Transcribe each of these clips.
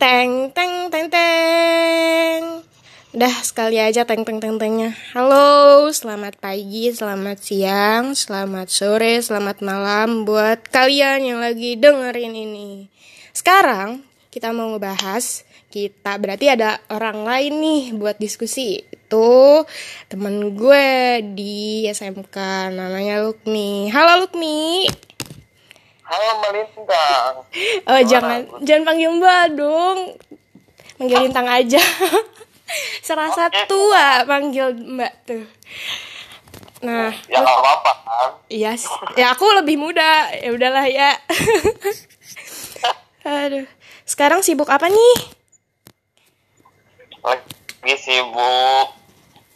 Teng teng teng teng. Udah sekali aja teng teng teng tengnya. Halo, selamat pagi, selamat siang, selamat sore, selamat malam buat kalian yang lagi dengerin ini. Sekarang kita mau ngebahas kita berarti ada orang lain nih buat diskusi. Itu temen gue di SMK namanya Lukmi. Halo Lukmi. Halo Melintang. Oh jangan jangan panggil Mbak dong. Panggil Lintang aja. Serasa Oke. tua panggil Mbak tuh. Nah, Ya nggak apa-apa kan. iya s- ya aku lebih muda. Ya udahlah ya. Aduh. Sekarang sibuk apa nih? Lagi sibuk.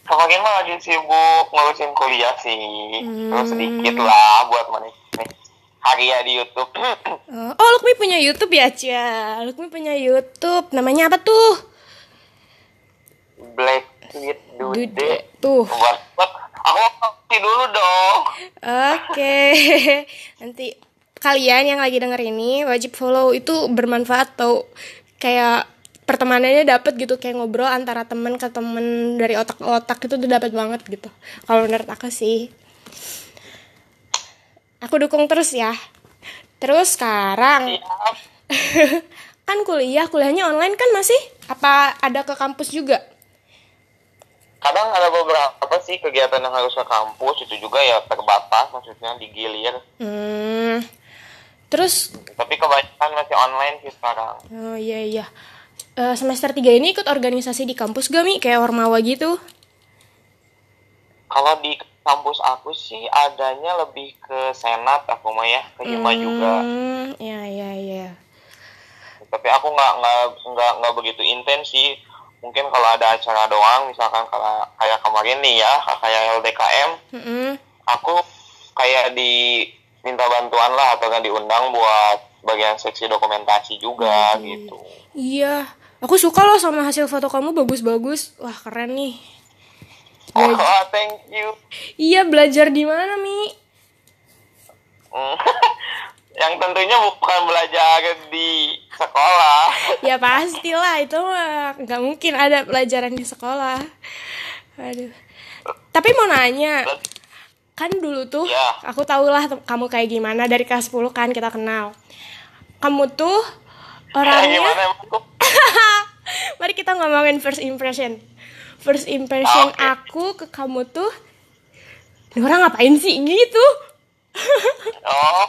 Kemarin mah lagi sibuk ngurusin kuliah sih. Terus sedikit lah buat menikmati karya di YouTube. Oh, oh, Lukmi punya YouTube ya, Cia. Lukmi punya YouTube. Namanya apa tuh? Black Sweet Dude. Dude. Tuh. Buat, buat aku ngerti dulu dong. Oke, nanti kalian yang lagi denger ini wajib follow itu bermanfaat tau kayak pertemanannya dapet gitu kayak ngobrol antara temen ke temen dari otak ke otak itu tuh dapat banget gitu. Kalau menurut aku sih, aku dukung terus ya. Terus sekarang Iya. kan kuliah, kuliahnya online kan masih? Apa ada ke kampus juga? Kadang ada beberapa sih kegiatan yang harus ke kampus itu juga ya terbatas maksudnya digilir. Hmm. Terus Tapi kebanyakan masih online sih sekarang. Oh iya iya. Eh, semester 3 ini ikut organisasi di kampus gak Mi? Kayak Ormawa gitu? Kalau di kampus aku sih adanya lebih ke senat aku mah ya, ke Hima juga. Hmm, iya iya iya. Tapi aku nggak nggak nggak nggak begitu intens sih. Mungkin kalau ada acara doang, misalkan kalau kayak kemarin nih ya, kayak LDKM, Mm-mm. aku kayak diminta bantuan lah atau kan diundang buat bagian seksi dokumentasi juga gitu. Iya. Aku suka loh sama hasil foto kamu bagus-bagus. Wah keren nih. Oh, Belajar. thank you. Iya belajar di mana Mi? Hmm. Yang tentunya bukan belajar di sekolah. Ya pastilah itu mah nggak mungkin ada pelajaran di sekolah. Aduh. Tapi mau nanya, kan dulu tuh Ya. aku tau lah kamu kayak gimana dari kelas 10 kan kita kenal. Kamu tuh orangnya gimana? Mari kita ngomongin first impression. First impression Oke. aku ke kamu tuh "Ini orang ngapain sih gitu? Oh.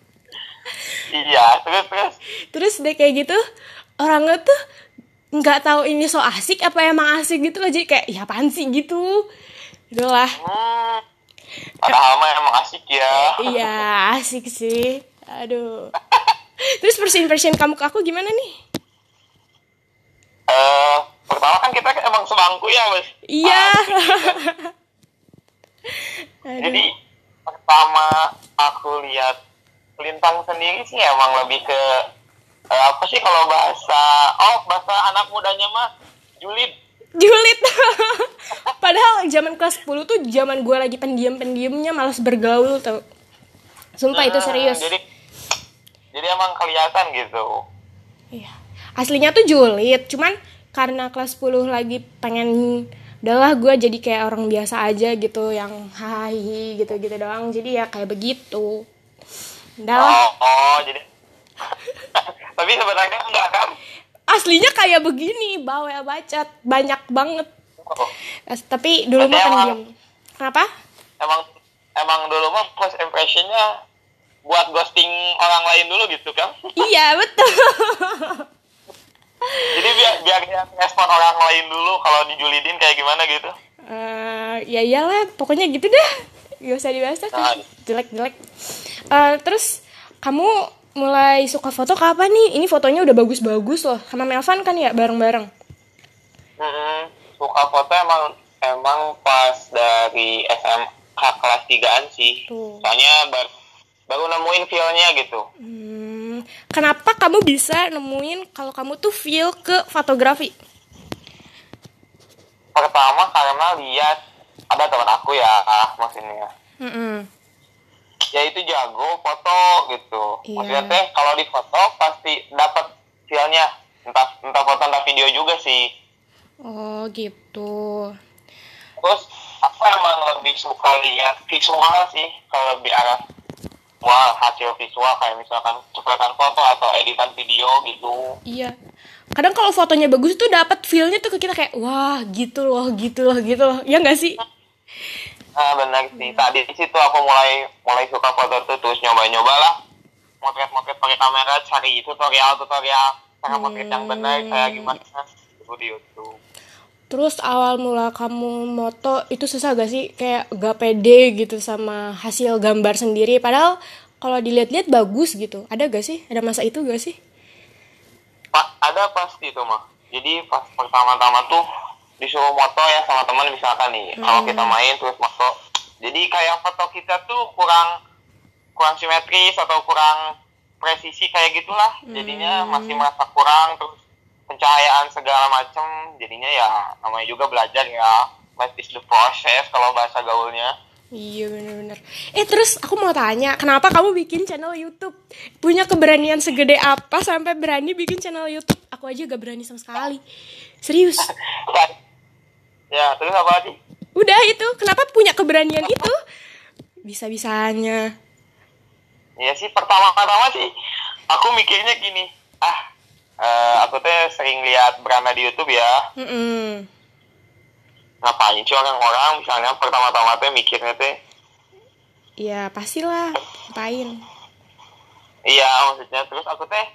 iya, terus terus. Terus deh kayak gitu orangnya tuh nggak tahu ini so asik apa emang asik gitu loh jadi kayak ya apaan sih gitu. Itulah. Hmm. Padahal mah emang asik ya. Iya, asik sih. Aduh. Terus first impression kamu ke aku gimana nih? Eh, pertama kan kita emang sebangku ya, Mas. Iya. Jadi pertama aku lihat Lintang sendiri sih emang lebih ke eh, apa sih kalau bahasa oh bahasa anak mudanya mah julid. Julid. Padahal zaman kelas 10 tuh zaman gue lagi pendiam-pendiamnya malas bergaul tau. Sumpah itu Hmm, serius. Jadi jadi emang kelihatan gitu. Iya. Aslinya tuh julid, cuman karena kelas 10 lagi pengen udahlah gue jadi kayak orang biasa aja gitu yang hai gitu-gitu doang. Jadi ya kayak begitu. Udahlah. Oh, oh jadi tapi sebenarnya enggak kan? Aslinya kayak begini, bawel bacot, banyak banget. Oh, Tapi dulu mah emang- pendiam. Kenapa? emang emang dulu mah first impressionnya buat ghosting orang lain dulu gitu kan? iya, betul. Jadi biar biar respon orang lain dulu kalau dijulidin kayak gimana gitu. Eh, ya iyalah, pokoknya gitu dah. Gak usah dibahas Nah. jelek-jelek. Eh, terus kamu mulai suka foto kapan nih? Ini fotonya udah bagus-bagus loh. Sama Melvan kan ya bareng-bareng. Mm-mm. Suka foto emang emang pas dari SMK kelas 3an sih. Tuh. Soalnya baru, baru nemuin feel-nya gitu. Hmm, kenapa kamu bisa nemuin kalau kamu tuh feel ke fotografi? Pertama karena lihat ada teman aku ya, ah, maksudnya. Mm-mm. Ya itu jago foto gitu. Iya. Maksudnya teh kalau di foto pasti dapat soalnya entah entah foto entah video juga sih Oh gitu. terus aku emang lebih suka lihat visual sih kalau lebih arah wah hasil visual kayak misalkan ceplatan foto atau editan video gitu Iya. Kadang kalau fotonya bagus tuh dapat feel-nya tuh ke kita kayak wah gitu loh, gitu loh, gitu loh. Ya nggak sih? nah benar sih tadi di situ aku mulai mulai suka foto tuh terus nyoba-nyoba lah motret-motret pakai kamera cari tutorial tutorial cara motret yang benar kayak gimana itu di YouTube Terus awal mula kamu moto itu susah gak sih? Kayak gak pede gitu sama hasil gambar sendiri. Padahal kalau dilihat-lihat bagus gitu. Ada gak sih? Ada masa itu gak sih? Pak, ada pasti tuh mah. Jadi pas pertama-tama tuh disuruh moto ya sama teman misalkan nih. Kalau kita main terus moto. Jadi kayak foto kita tuh kurang kurang simetris atau kurang presisi kayak gitulah. Jadinya masih merasa kurang terus pencahayaan segala macem. Jadinya ya namanya juga belajar ya. Life is the process kalau bahasa gaulnya. Iya bener-bener. Eh terus aku mau tanya, kenapa kamu bikin channel YouTube? Punya keberanian segede apa sampai berani bikin channel YouTube? Aku aja gak berani sama sekali. Serius. ya, terus apa lagi? Udah itu, kenapa punya keberanian itu? Bisa-bisanya. Ya sih pertama-tama sih aku mikirnya gini, ah eh, aku tuh sering lihat beranda di YouTube ya, Mm-mm. ngapain sih orang-orang misalnya pertama-tama tuh mikirnya tuh, Ya pastilah, ngapain? iya maksudnya terus aku teh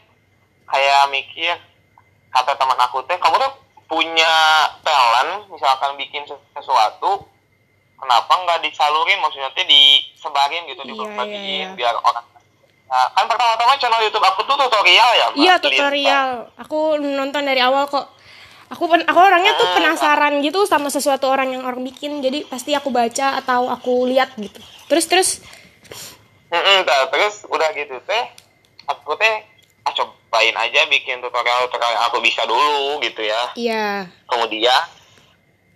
kayak mikir kata teman aku teh kamu tuh punya talent misalkan bikin sesuatu kenapa nggak disalurin maksudnya teh disebarin gitu Iya, dibagiin iya, iya. biar orang nah, kan pertama-tama channel YouTube aku tuh tutorial ya. Iya tutorial. Aku nonton dari awal kok. Aku pen- aku orangnya tuh penasaran gitu sama sesuatu orang yang orang bikin. Jadi pasti aku baca atau aku lihat gitu. Terus terus tah, terus udah gitu teh aku teh ah cobain aja bikin tutorial tutorial yang aku bisa dulu gitu ya iya. kemudian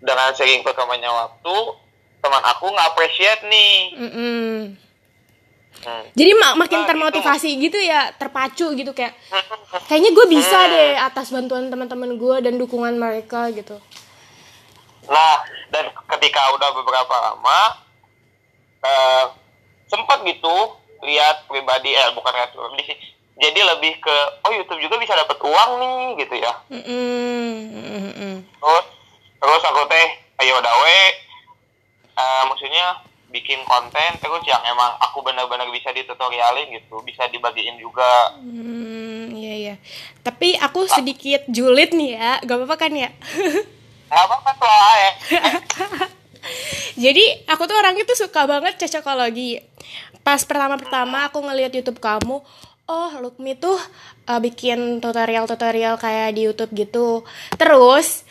dengan sering berkembangnya waktu teman aku nggak appreciate nih Mm-mm. Hmm. Jadi mak- makin Nah, termotivasi gitu ya, terpacu gitu kayak kayaknya gue bisa deh atas bantuan teman-teman gue dan dukungan mereka gitu. nah dan ketika udah beberapa lama eh, sempat gitu lihat pribadi eh bukan lihat pribadi sih jadi lebih ke oh YouTube juga bisa dapat uang nih gitu ya Mm-mm. Mm-mm. terus terus aku teh ayo dawe eh, maksudnya bikin konten terus yang emang aku benar-benar bisa ditutorialin gitu bisa dibagiin juga Hmm, iya iya. Tapi aku sedikit julid nih ya, gak apa-apa kan ya? nggak apa-apa tuh ae. Jadi aku tuh orangnya tuh suka banget cocokologi. Pas pertama-pertama aku ngeliat YouTube kamu, oh Lukmi tuh uh, bikin tutorial-tutorial kayak di YouTube gitu. Terus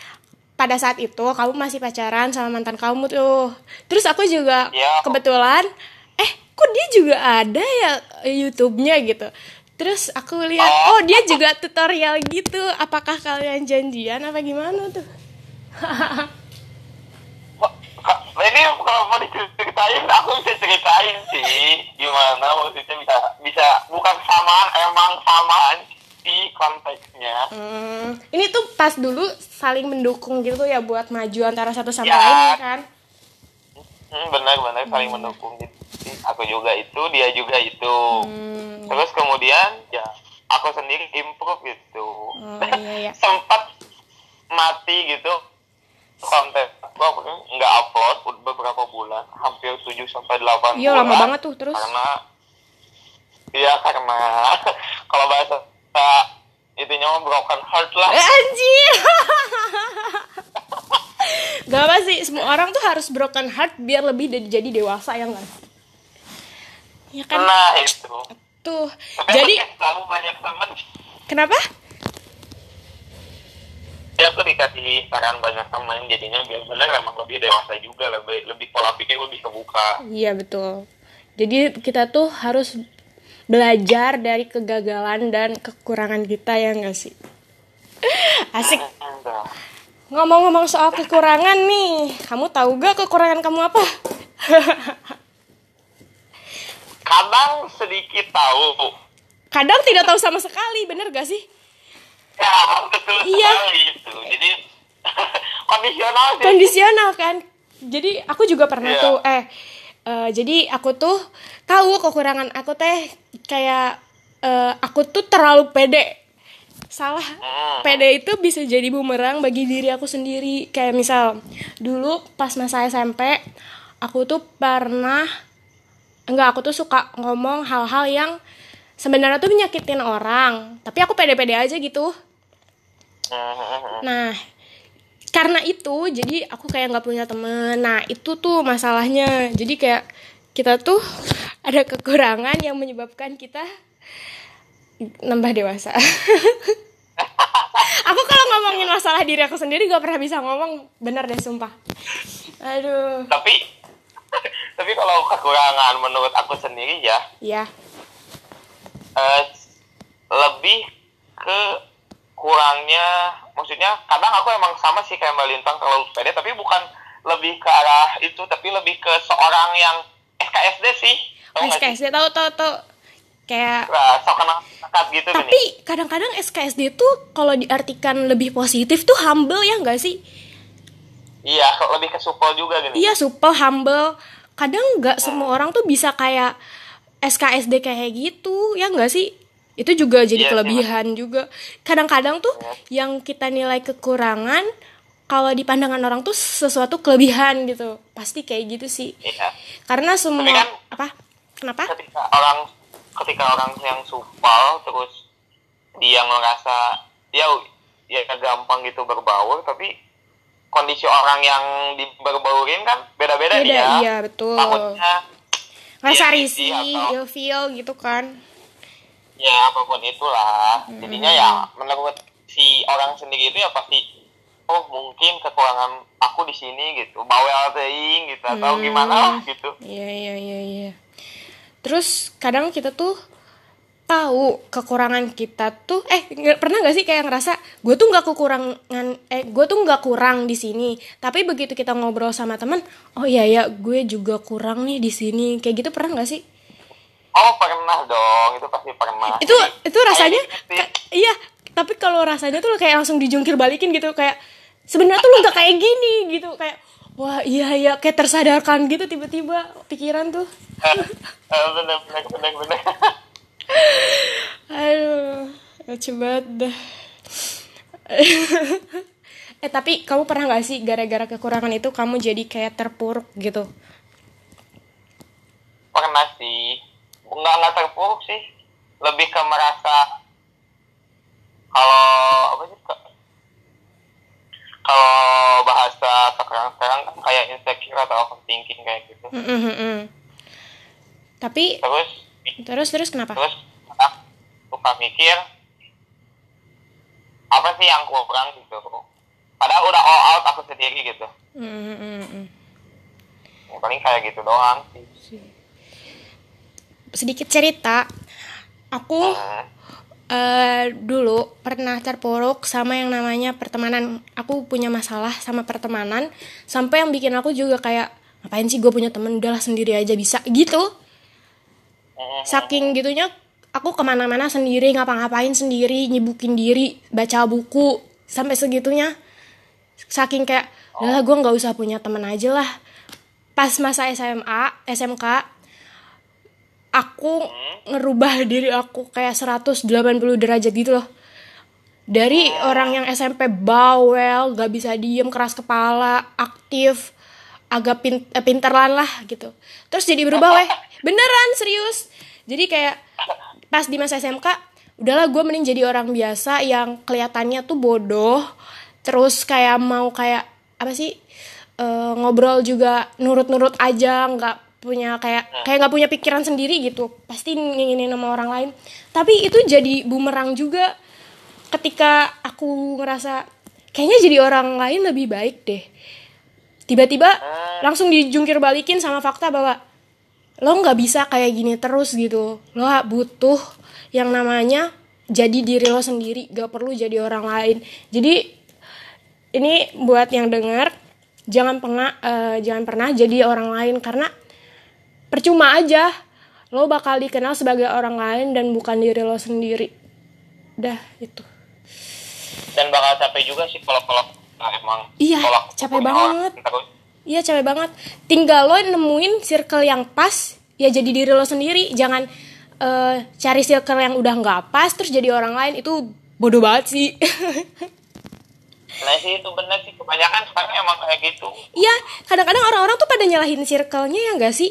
pada saat itu kamu masih pacaran sama mantan kamu tuh. Terus aku juga Iya. kebetulan, eh kok dia juga ada ya YouTube-nya gitu. Terus aku lihat, oh dia juga tutorial gitu. Apakah kalian janjian apa gimana tuh? Kak, ini kalau mau diceritain aku bisa ceritain sih gimana maksudnya bisa bisa bukan samaan emang samaan sih konteksnya Hmm, ini tuh pas dulu saling mendukung gitu ya buat maju antara satu sama Ya. lain ya kan? hmm, benar-benar saling mendukung gitu aku juga itu dia juga itu Hmm, terus kemudian ya aku sendiri improve gitu Oh, iya, iya. sempat mati gitu konten aku nggak upload beberapa bulan hampir 7 sampai 8 Iya, lama banget tuh, terus? karena iya karena kalau bahasa itunya mah broken heart lah Eh, anjir. Gak apa sih, semua orang tuh harus broken heart biar lebih jadi dewasa ya nggak? Ya kan? nah itu Tuh. Tapi Jadi kamu banyak temen kenapa? ya aku dikasih saran banyak temen jadinya biar bener emang lebih dewasa juga lebih lebih pola pikir lebih kebuka Iya betul. Jadi kita tuh harus belajar dari kegagalan dan kekurangan kita ya nggak sih? Asik. Ngomong-ngomong soal kekurangan nih, kamu tahu gak kekurangan kamu apa? kadang sedikit tahu Kadang tidak tahu sama sekali, bener gak sih? ya betul Iya. sekali itu jadi kondisional sih kondisional kan jadi aku juga pernah Iya. tuh eh eh, jadi aku tuh tahu kekurangan aku teh kayak eh, aku tuh terlalu pede salah pede itu bisa jadi bumerang bagi diri aku sendiri kayak misal dulu pas masa SMP aku tuh pernah enggak aku tuh suka ngomong hal-hal yang sebenarnya tuh menyakitin orang tapi aku pede-pede aja gitu. Nah, karena itu jadi aku kayak nggak punya temen. Nah, itu tuh masalahnya. Jadi kayak kita tuh ada kekurangan yang menyebabkan kita nambah dewasa. aku kalau ngomongin masalah diri aku sendiri gak pernah bisa ngomong bener deh sumpah. Aduh. tapi tapi kalau kekurangan menurut aku sendiri ya Ya, eh, lebih ke kurangnya maksudnya kadang aku emang sama sih kayak Mbak Lintang terlalu pede tapi bukan lebih ke arah itu tapi lebih ke seorang yang SKSD sih Tau nggak sih? SKSD tahu tahu tahu kayak Nah, sok gitu tapi kadang-kadang SKSD tuh kalau diartikan lebih positif tuh humble ya enggak sih? iya lebih ke supel juga gini Iya supel humble. Kadang nggak semua orang tuh bisa kayak SKSD kayak gitu, ya nggak sih? Itu juga jadi sih, kelebihan juga. Kadang-kadang tuh yang kita nilai kekurangan kalau di pandangan orang tuh sesuatu kelebihan gitu. Pasti kayak gitu sih. iya Karena semua Tapi kan- apa? Kenapa? ketika orang ketika orang yang supel terus dia ngerasa ya ya gampang gitu berbaur tapi kondisi orang yang diberbaurin kan beda-beda Beda, dia iya, betul. takutnya Rasa Iya, risih, ilfeel gitu kan. ya apa pun itulah jadinya ya Hmm. menurut si orang sendiri itu ya pasti oh mungkin kekurangan aku di sini gitu bawel teuing gitu atau Hmm. gimana lah gitu Iya iya iya iya. Terus kadang kita tuh tahu kekurangan kita tuh eh pernah nggak sih kayak ngerasa gue tuh nggak kekurangan eh gue tuh nggak kurang di sini tapi begitu kita ngobrol sama teman oh iya ya gue juga kurang nih di sini kayak gitu pernah nggak sih oh pernah dong itu pasti pernah itu itu rasanya gitu. iya tapi kalau rasanya tuh kayak langsung dijungkir balikin gitu kayak sebenarnya tuh lu nggak kayak gini gitu kayak wah iya iya kayak tersadarkan gitu tiba-tiba pikiran tuh Eh, bener bener bener bener Aduh, lucu banget dah. eh tapi kamu pernah gak sih gara-gara kekurangan itu kamu jadi kayak terpuruk gitu? pernah sih nggak nggak terpuruk sih lebih ke merasa kalau apa sih kalau bahasa sekarang sekarang kan kayak insecure atau overthinking kayak gitu Mm-mm-mm. Tapi terus terus terus kenapa? terus ah, suka mikir apa sih yang kurang gitu padahal udah all out aku sendiri gitu Mm-mm-mm. Ya, paling kayak gitu doang sih Sedikit cerita, aku Hmm. Eh dulu pernah terpuruk sama yang namanya pertemanan. Aku punya masalah sama pertemanan sampai yang bikin aku juga kayak ngapain sih gue punya temen udahlah sendiri aja bisa gitu. Saking gitunya aku ke mana-mana sendiri ngapa-ngapain sendiri nyibukin diri baca buku sampai segitunya saking kayak udahlah gue nggak usah punya temen aja lah pas masa SMA SMK aku ngerubah diri aku kayak 180 derajat gitu loh. Dari orang yang SMP bawel gak bisa diem keras kepala aktif agak pin eh, pinteran lah gitu. Terus jadi berubah weh. Beneran serius. Jadi kayak pas di masa SMK udahlah gue mending jadi orang biasa yang kelihatannya tuh bodoh. Terus kayak mau kayak apa sih eh, ngobrol juga nurut-nurut aja nggak punya kayak kayak nggak punya pikiran sendiri gitu. Pasti nginginin sama orang lain. Tapi itu jadi bumerang juga ketika aku ngerasa kayaknya jadi orang lain lebih baik deh. Tiba-tiba langsung dijungkir balikin sama fakta bahwa lo nggak bisa kayak gini terus gitu. Lo butuh yang namanya jadi diri lo sendiri. Gak perlu jadi orang lain. Jadi ini buat yang dengar jangan pernah eh, jangan pernah jadi orang lain. Karena percuma aja lo bakal dikenal sebagai orang lain dan bukan diri lo sendiri dah itu dan bakal capek juga sih kalau kalau nah, emang Iya, kalau capek banget. orang terus Iya capek banget. Tinggal lo nemuin circle yang pas, ya jadi diri lo sendiri. Jangan eh, cari circle yang udah nggak pas terus jadi orang lain itu bodoh banget sih. nah sih itu bener sih kebanyakan sekarang emang kayak gitu Iya, kadang-kadang orang-orang tuh pada nyalahin circle-nya ya nggak sih?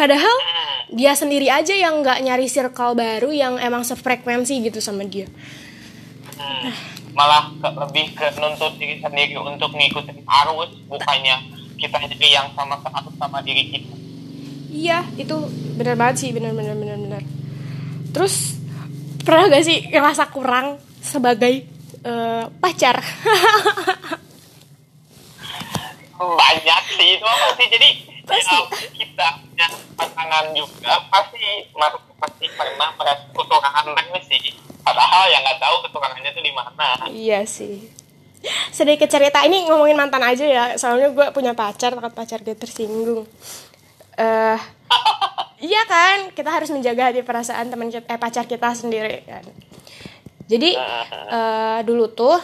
Padahal dia sendiri aja yang nggak nyari circle baru yang emang sefrekuensi gitu sama dia. Hmm, malah ke, lebih ke nuntut diri sendiri untuk ngikutin arus bukannya kita jadi yang sama arus sama diri kita Iya, itu bener banget sih, bener bener bener bener. Terus pernah gak sih ngerasa kurang sebagai eh, pacar? banyak sih itu pasti jadi Pasti. ya, punya pasangan juga pasti mas- pasti pernah merasa kekurangan teknis sih padahal yang nggak tahu kekurangannya itu di mana iya sih. Sedikit cerita ini ngomongin mantan aja ya, soalnya gue punya pacar, takut pacar gue tersinggung. eh iya kan, kita harus menjaga hati perasaan teman kita, eh pacar kita sendiri kan. Jadi eh dulu tuh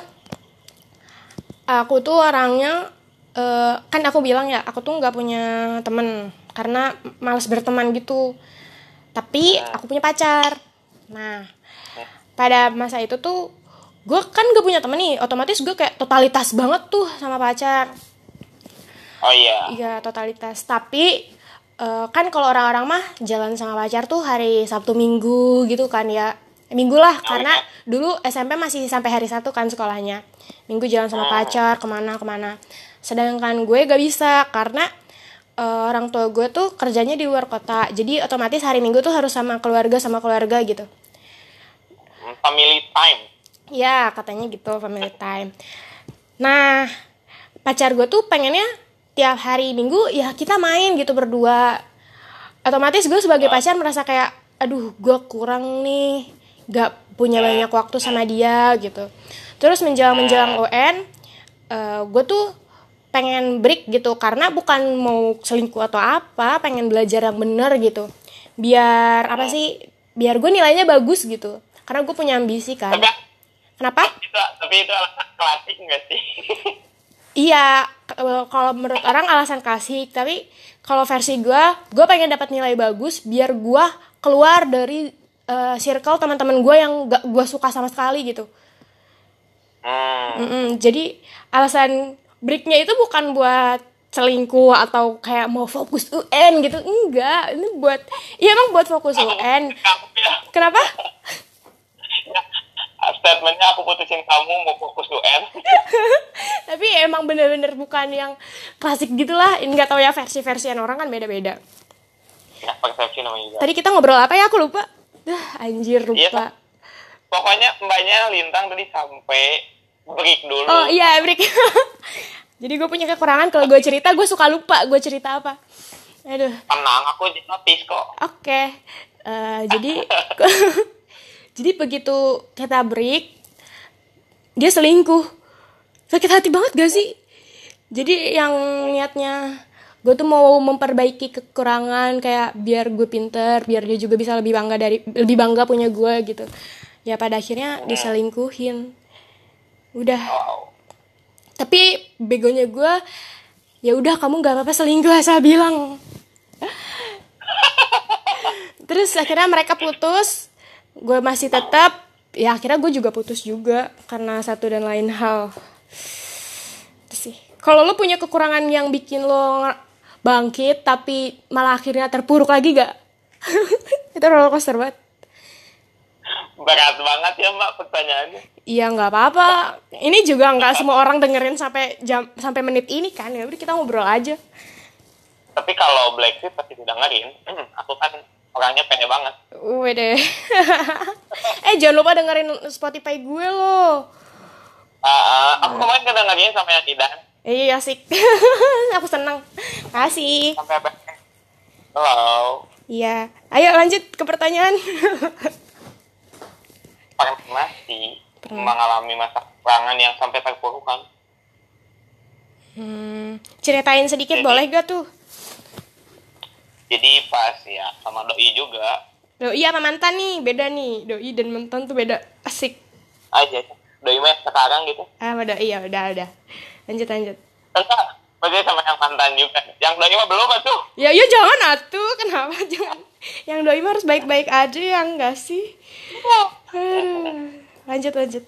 aku tuh orangnya eh, kan aku bilang ya aku tuh nggak punya temen karena males berteman gitu. Tapi aku punya pacar. Nah pada masa itu tuh gue kan gak punya temen nih otomatis gue kayak totalitas banget tuh sama pacar. Oh iya. Iya totalitas. Tapi eh, kan kalau orang-orang mah jalan sama pacar tuh hari Sabtu Minggu gitu kan ya. Minggu lah karena dulu SMP masih sampai hari Sabtu kan sekolahnya. Minggu jalan sama pacar ke mana ke mana sedangkan gue gak bisa karena eh, orang tua gue tuh kerjanya di luar kota jadi otomatis hari Minggu tuh harus sama keluarga sama keluarga gitu family time Ya, katanya gitu, family time. Nah, pacar gue tuh pengennya tiap hari minggu ya kita main gitu berdua. Otomatis gue sebagai pacar merasa kayak, aduh gue kurang nih, gak punya banyak waktu sama dia gitu. Terus menjelang-menjelang UN, eh, gue tuh pengen break gitu karena bukan mau selingkuh atau apa, pengen belajar yang bener gitu. Biar apa sih? Biar gue nilainya bagus gitu. Karena gue punya ambisi kan. Kenapa? itu tapi itu alasan klasik nggak sih Iya, kalau menurut orang alasan klasik, tapi kalau versi gue, gue pengen dapat nilai bagus biar gue keluar dari eh, circle teman-teman gue yang gak gue suka sama sekali gitu. hmm. Mm-mm, jadi alasan breaknya itu bukan buat selingkuh atau kayak mau fokus UN gitu, enggak. Ini buat, iya emang buat fokus UN. ya Kenapa? statementnya aku putusin kamu mau fokus UN tapi emang bener-bener bukan yang klasik gitulah. Ini nggak tahu ya versi-versian orang kan beda-beda. ya persepsi namanya juga Tadi kita ngobrol apa ya? Aku lupa. Dah, anjir Iya, lupa. pokoknya mbaknya lintang tadi sampai break dulu Oh iya, break. Jadi gue punya kekurangan kalau gue cerita gue suka lupa gue cerita apa. Aduh, tenang aku notice kok oke. Eh, jadi jadi begitu kita break dia selingkuh. Sakit hati banget gak sih? Jadi yang niatnya gue tuh mau memperbaiki kekurangan kayak biar gue pinter, biar dia juga bisa lebih bangga dari lebih bangga punya gue gitu. Ya pada akhirnya diselingkuhin. Udah. Wow. Tapi begonya gue ya udah kamu nggak apa-apa selingkuh asal bilang. Terus akhirnya mereka putus. Gue masih tetap ya akhirnya gue juga putus juga karena satu dan lain hal. Itu sih. Kalau lo punya kekurangan yang bikin lo bangkit tapi malah akhirnya terpuruk lagi gak itu roller coaster banget berat banget ya mbak pertanyaannya Iya nggak apa-apa. Ini juga nggak semua orang dengerin sampai jam sampai menit ini kan ya. Udah kita ngobrol aja. tapi kalau Black Sheep pasti dengerin aku kan orangnya pede banget Wede. eh jangan lupa dengerin Spotify gue loh. Ah, aku kemarin kedengerin sama yang Eh, Iya asik. Aku senang. Kasih. sampai apa halo Iya. Ayo lanjut ke pertanyaan. Pernah sih mengalami masa kekurangan yang sampai terpuruk kan hmm, ceritain sedikit Jadi- boleh gak tuh? jadi pas ya sama doi juga Doi sama mantan nih, beda nih. Doi dan mantan tuh beda. Asik. aja doi mah sekarang gitu ah udah iya udah udah lanjut lanjut enggak berarti sama yang mantan juga. Yang doi mah belum tuh. Ya ya jangan atuh. Kenapa jangan? Yang doi mah harus baik-baik aja ya enggak sih? Aduh. lanjut lanjut.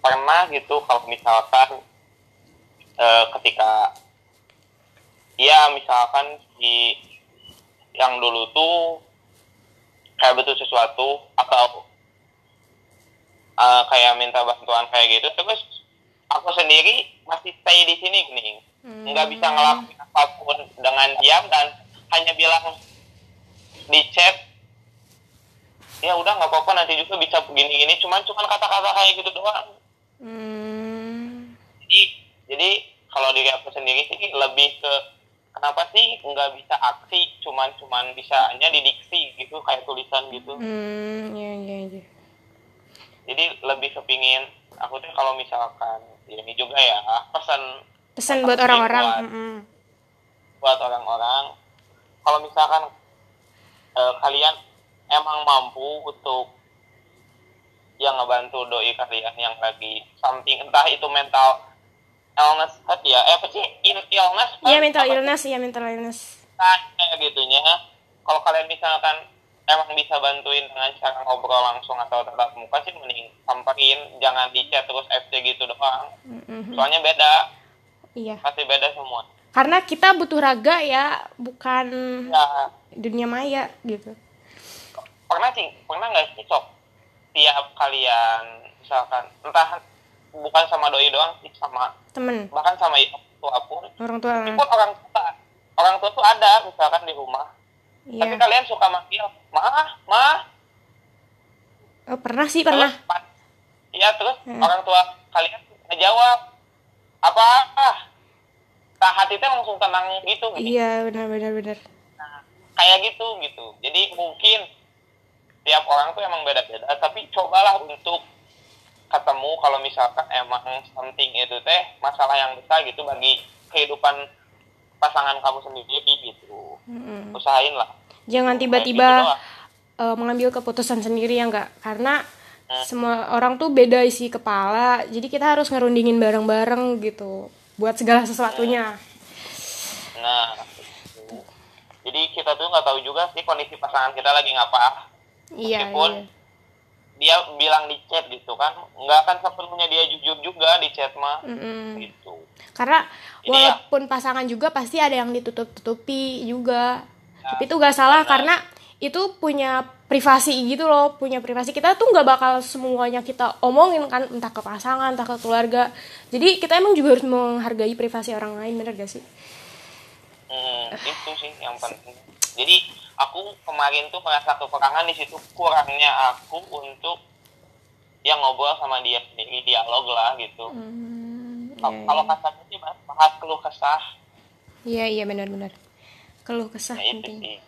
Pernah gitu kalau misalkan eh, ketika ya misalkan si yang dulu tuh kayak butuh sesuatu atau eh, kayak minta bantuan kayak gitu terus aku sendiri masih stay di sini gini nggak bisa ngelakuin apa pun dengan diam dan hanya bilang di chat ya udah nggak apa-apa nanti juga bisa begini-gini. Cuman cuman kata-kata kayak gitu doang. Hmm. jadi jadi kalau diri aku sendiri sih lebih ke kenapa sih nggak bisa aksi cuman cuman bisa hanya didiksi gitu kayak tulisan gitu. Hmm, ya, ya, ya. jadi lebih kepingin aku tuh kalau misalkan ini juga ya pesan Pesan pesan buat orang-orang. buat, Mm-mm. buat orang-orang kalau misalkan eh, kalian emang mampu untuk yang ngebantu doi kalian yang lagi something entah itu mental illness hurt ya eh apa sih In, illness Iya hurt, mental apa sih? illness, iya mental illness. Nah, kayak gitunya kalau kalian misalkan emang bisa bantuin dengan cara ngobrol langsung atau tatap muka sih mending samperin jangan di chat terus FC gitu doang Mm-mm. soalnya beda Iya. pasti beda semua Karena kita butuh raga ya, bukan ya dunia maya gitu. pernah sih pernah nggak sih sok tiap kalian misalkan entah bukan sama doi doang sih sama Temen, bahkan sama ibu tua pun orang tua. meskipun orang tua orang tua tuh ada misalkan di rumah tapi Iya. kalian suka manggil mah mah Oh, pernah sih, pernah. Terus, Iya terus Hmm. orang tua kalian ngejawab apa nah hati teh langsung tenang gitu gitu. Iya, benar benar benar. Nah, kayak gitu gitu jadi mungkin tiap orang tuh emang beda-beda tapi cobalah untuk ketemu kalau misalkan emang something itu teh masalah yang besar gitu bagi kehidupan pasangan kamu sendiri gitu Mm-mm. usahain lah Jangan tiba-tiba eh, mengambil keputusan sendiri ya enggak karena Hmm. semua orang tuh beda isi kepala jadi kita harus ngerundingin bareng-bareng gitu buat segala sesuatunya Nah, gitu. jadi kita tuh nggak tahu juga sih kondisi pasangan kita lagi ngapa. iya Meskipun iya Dia bilang di chat gitu kan, nggak akan sepenuhnya dia jujur juga di chat mah. Mm-mm. Gitu. karena Jadi ya- walaupun pasangan juga pasti ada yang ditutup-tutupi juga Ya, tapi itu gak salah benar. karena itu punya privasi gitu loh punya privasi kita tuh nggak bakal semuanya kita omongin kan entah ke pasangan entah ke keluarga jadi kita emang juga harus menghargai privasi orang lain bener gak sih Hmm, itu sih yang penting. Jadi aku kemarin tuh merasa kekurangan di situ kurangnya aku untuk yang ngobrol sama dia sendiri dialog lah gitu. Hmm, Kalau kalau kasarnya sih bahas, bahas keluh kesah. Iya iya benar-benar keluh kesah ya itu sih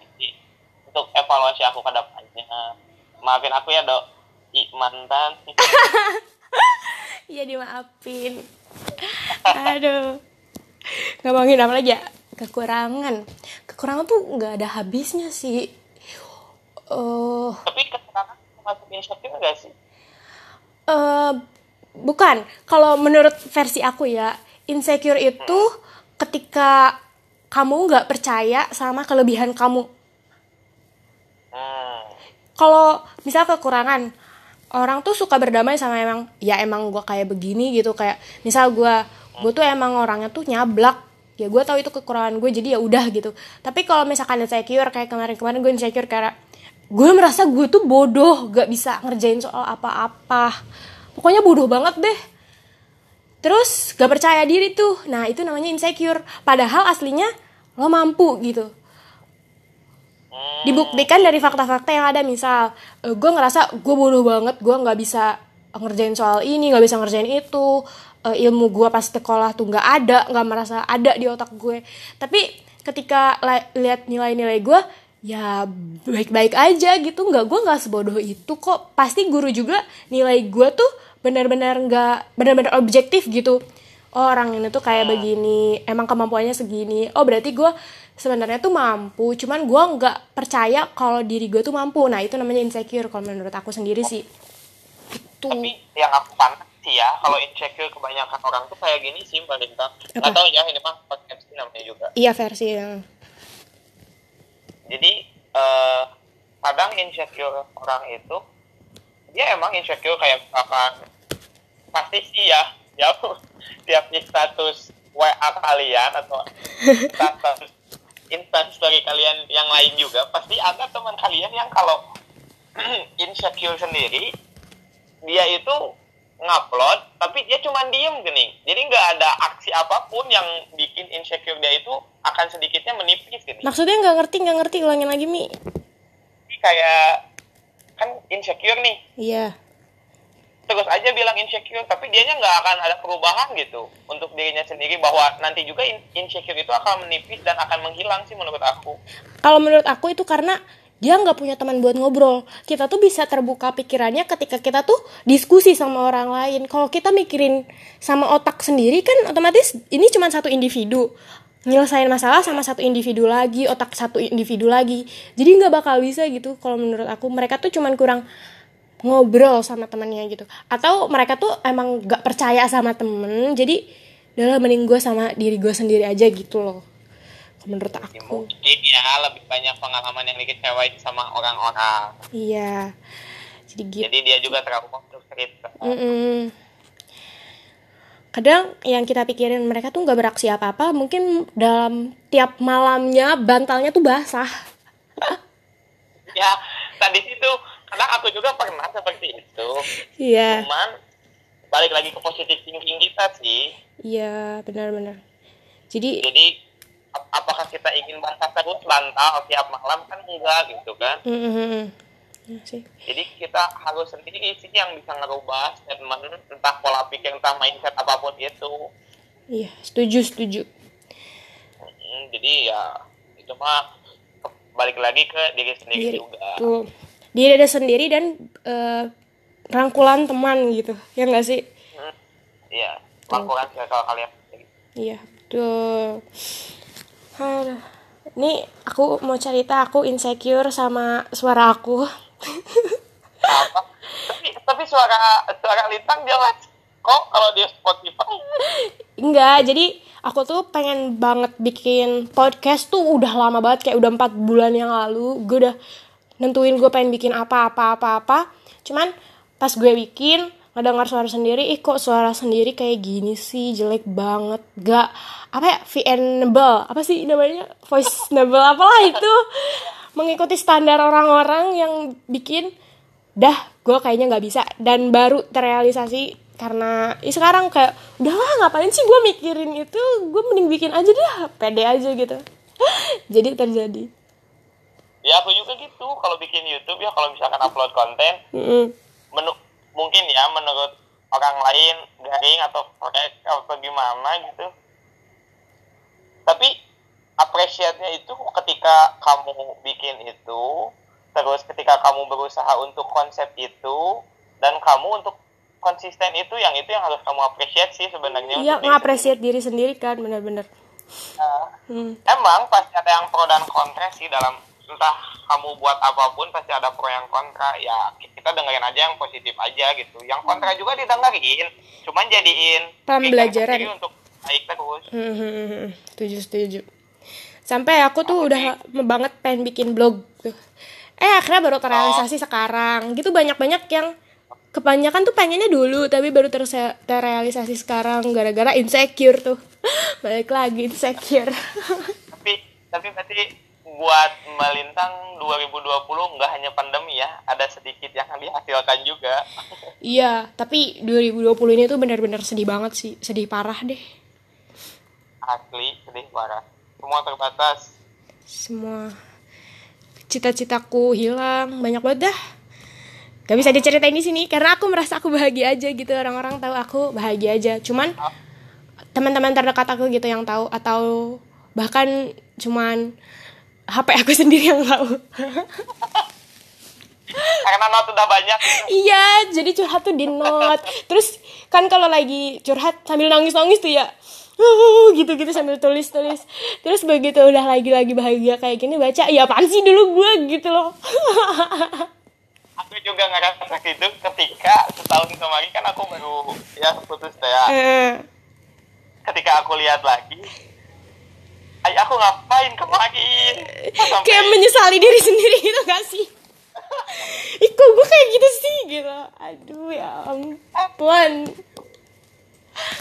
untuk evaluasi aku ke depannya. Maafin aku ya dok. I, mantan. Iya dimaafin. Aduh. Ngomongin apa lagi ya? Kekurangan kekurangan tuh nggak ada habisnya sih. Oh tapi keterangan masuk insecure gak sih? eh bukan. Kalau menurut versi aku ya insecure itu ketika kamu nggak percaya sama kelebihan kamu. Hmm. kalau misal kekurangan orang tuh suka berdamai sama emang ya emang gue kayak begini gitu kayak misal gue gue tuh emang orangnya tuh nyablak ya gue tahu itu kekurangan gue jadi ya udah gitu. Tapi kalau misalkan insecure kayak kemarin-kemarin gue insecure karena gue merasa gue tuh bodoh gak bisa ngerjain soal apa-apa. Pokoknya bodoh banget deh. Terus gak percaya diri tuh. Nah itu namanya insecure. Padahal aslinya lo mampu gitu. Dibuktikan dari fakta-fakta yang ada. Misal gue ngerasa gue bodoh banget gue nggak bisa ngerjain soal ini nggak bisa ngerjain itu Eh, ilmu gue pas sekolah tuh nggak ada nggak merasa ada di otak gue. Tapi ketika lihat nilai-nilai gue ya baik-baik aja gitu. Nggak gue nggak sebodoh itu kok. Pasti guru juga nilai gue tuh benar-benar nggak benar-benar objektif gitu. Oh, orang ini tuh kayak begini emang kemampuannya segini. Oh berarti gue sebenarnya tuh mampu cuman gue nggak percaya kalau diri gue tuh mampu. Nah itu namanya insecure kalau menurut aku sendiri sih. Tuh. tapi yang aku pandang sih ya kalau insecure kebanyakan orang tuh kayak gini sih Mbak Linta. Nggak tahu ya ini mah persepsi namanya juga. Iya versi yang jadi eh, kadang insecure orang itu dia emang insecure kayak misalkan pasti sih ya ya tiap di status WA kalian atau status instastory kalian yang lain juga pasti ada teman kalian yang kalau insecure sendiri dia itu ngupload tapi dia cuma diem gini jadi nggak ada aksi apa pun yang bikin insecure dia itu akan sedikitnya menipis gini maksudnya nggak ngerti nggak ngerti ulangin lagi mi. Kayak kan insecure nih. Iya. Terus aja bilang insecure tapi dianya nggak akan ada perubahan gitu untuk dirinya sendiri bahwa nanti juga in- insecure itu akan menipis dan akan menghilang sih menurut aku. Kalau menurut aku itu karena dia nggak punya teman buat ngobrol. Kita tuh bisa terbuka pikirannya ketika kita tuh diskusi sama orang lain. Kalau kita mikirin sama otak sendiri kan otomatis ini cuma satu individu. Nyelesain masalah sama satu individu lagi otak satu individu lagi. Jadi nggak bakal bisa gitu kalau menurut aku. Mereka tuh cuman kurang ngobrol sama temannya gitu. Atau mereka tuh emang nggak percaya sama temen jadi udah mending gue sama diri gue sendiri aja gitu loh menurut Ya, aku mungkin ya lebih banyak pengalaman yang dikecewain sama orang-orang Iya. Jadi gitu. jadi dia juga terlalu untuk cerita Mm-mm. Kadang yang kita pikirin mereka tuh nggak beraksi apa-apa, mungkin dalam tiap malamnya bantalnya tuh basah. ya tadi situ karena aku juga pernah seperti itu Iya. cuman balik lagi ke positif thinking kita sih Iya, benar-benar. Jadi jadi apakah kita ingin basah terus bantal tiap malam kan enggak gitu kan sih. jadi kita harus sendiri sih yang bisa ngerubah statement entah pola pikir entah mindset apa pun itu Iya, setuju, setuju. Hmm, jadi ya itu mah balik lagi ke diri sendiri Diri. juga Tuh. Diri ada sendiri dan eh, rangkulan teman gitu. Ya nggak sih? Hmm, iya lakukan circle kalian. Iya, betul. Aduh. Ini aku mau cerita aku insecure sama suara aku. tapi tapi suara suara lintang jelas kok kalau di Spotify Enggak, jadi aku tuh pengen banget bikin podcast tuh udah lama banget kayak udah empat bulan yang lalu. Gue udah nentuin gue pengen bikin apa apa apa apa. Cuman pas gue bikin ngedengar suara sendiri, ih kok suara sendiri kayak gini sih? Jelek banget. Gak apa ya VNable apa sih namanya? Voiceable apalah itu. Mengikuti standar orang-orang yang bikin dah gue kayaknya nggak bisa. Dan baru terrealisasi karena ya sekarang kayak udahlah ngapain sih gue mikirin itu? Gue mending bikin aja deh pede aja gitu. Jadi terjadi. Ya aku juga gitu. Kalau bikin YouTube ya kalau misalkan upload konten Mm-mm. menu- mungkin ya menurut orang lain garing atau proyek atau gimana gitu. Tapi apresiatnya itu ketika kamu bikin itu terus ketika kamu berusaha untuk konsep itu dan kamu untuk konsisten itu yang itu yang harus kamu apresiasi sebenarnya iya ngapresiat diri sendiri. kan bener-bener Nah, hmm. emang pasti ada yang pro dan kontra sih dalam entah kamu buat apa pun pasti ada pro yang kontra. Ya kita dengerin aja yang positif aja gitu. Yang kontra juga didengerin cuman jadiin Pembelajaran. untuk baik terus. Hmm, setuju setuju. Sampai aku tuh udah banget pengen bikin blog. Tuh eh akhirnya baru terrealisasi sekarang. Gitu banyak-banyak yang kebanyakan tuh pengennya dulu tapi baru terse- terrealisasi sekarang gara-gara insecure tuh. Balik lagi insecure. Tapi tapi berarti buat melintang 2020 nggak hanya pandemi ya ada sedikit yang dihasilkan juga. Iya tapi 2020 ini tuh benar-benar sedih banget sih sedih parah deh. Asli sedih parah. Semua terbatas. Semua cita-citaku hilang banyak banget dah. Gak bisa diceritain di sini karena aku merasa aku bahagia aja gitu. Orang-orang tahu aku bahagia aja. Cuman teman-teman terdekat aku gitu yang tahu atau bahkan cuman HP aku sendiri yang tahu. Karena not udah banyak. Iya jadi curhat tuh di note terus kan kalau lagi curhat sambil nangis-nangis tuh ya "Uh," gitu-gitu sambil tulis-tulis. Terus begitu udah lagi-lagi bahagia kayak gini baca ya apaan sih dulu gue gitu loh. Aku juga ngerasa gitu ketika setahun kemarin kan aku baru ya putus ya. Eh, ketika aku lihat lagi ay aku ngapain? Kemarin Sampai- kayak menyesali diri sendiri gitu gak sih? Ih kok gue kayak gitu sih gitu. Aduh ya ampun.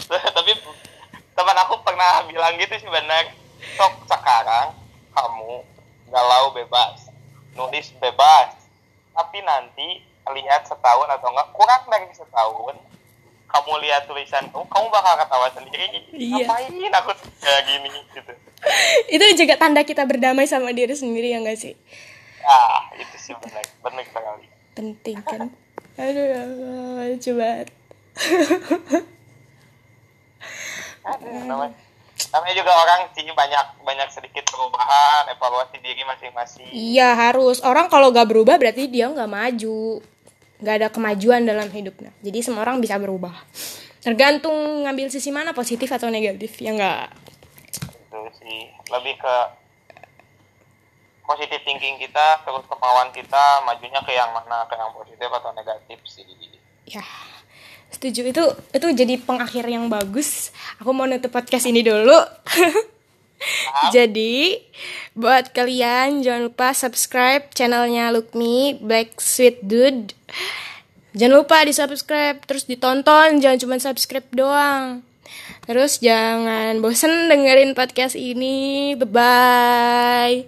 Tapi teman aku pernah bilang gitu sih benar sok sekarang kamu galau bebas nulis bebas. Tapi nanti lihat setahun atau enggak kurang dari setahun kamu lihat tulisan kamu kamu bakal ketawa sendiri. Iya. ngapain aku kayak gini gitu? Itu juga tanda kita berdamai sama diri sendiri ya gak sih? Ah itu sih benar benar sekali. Penting kan? Aduh ya Allah banget. Aduh, namanya namanya juga orang sih banyak banyak sedikit perubahan evaluasi diri masing-masing. Iya harus. Orang kalau gak berubah berarti dia gak maju Gak ada kemajuan dalam hidupnya. Jadi semua orang bisa berubah. Tergantung ngambil sisi mana positif atau negatif Ya enggak itu sih. Lebih ke positive thinking kita terus kemauan kita majunya ke yang mana ke yang positif atau negatif sih. Ya, setuju. Itu itu jadi pengakhir yang bagus. Aku mau nutup podcast ini dulu. jadi buat kalian jangan lupa subscribe channelnya Lukmi Black Sweet Dude. Jangan lupa di subscribe terus ditonton jangan cuma subscribe doang. Terus jangan bosen dengerin podcast ini. Bye bye.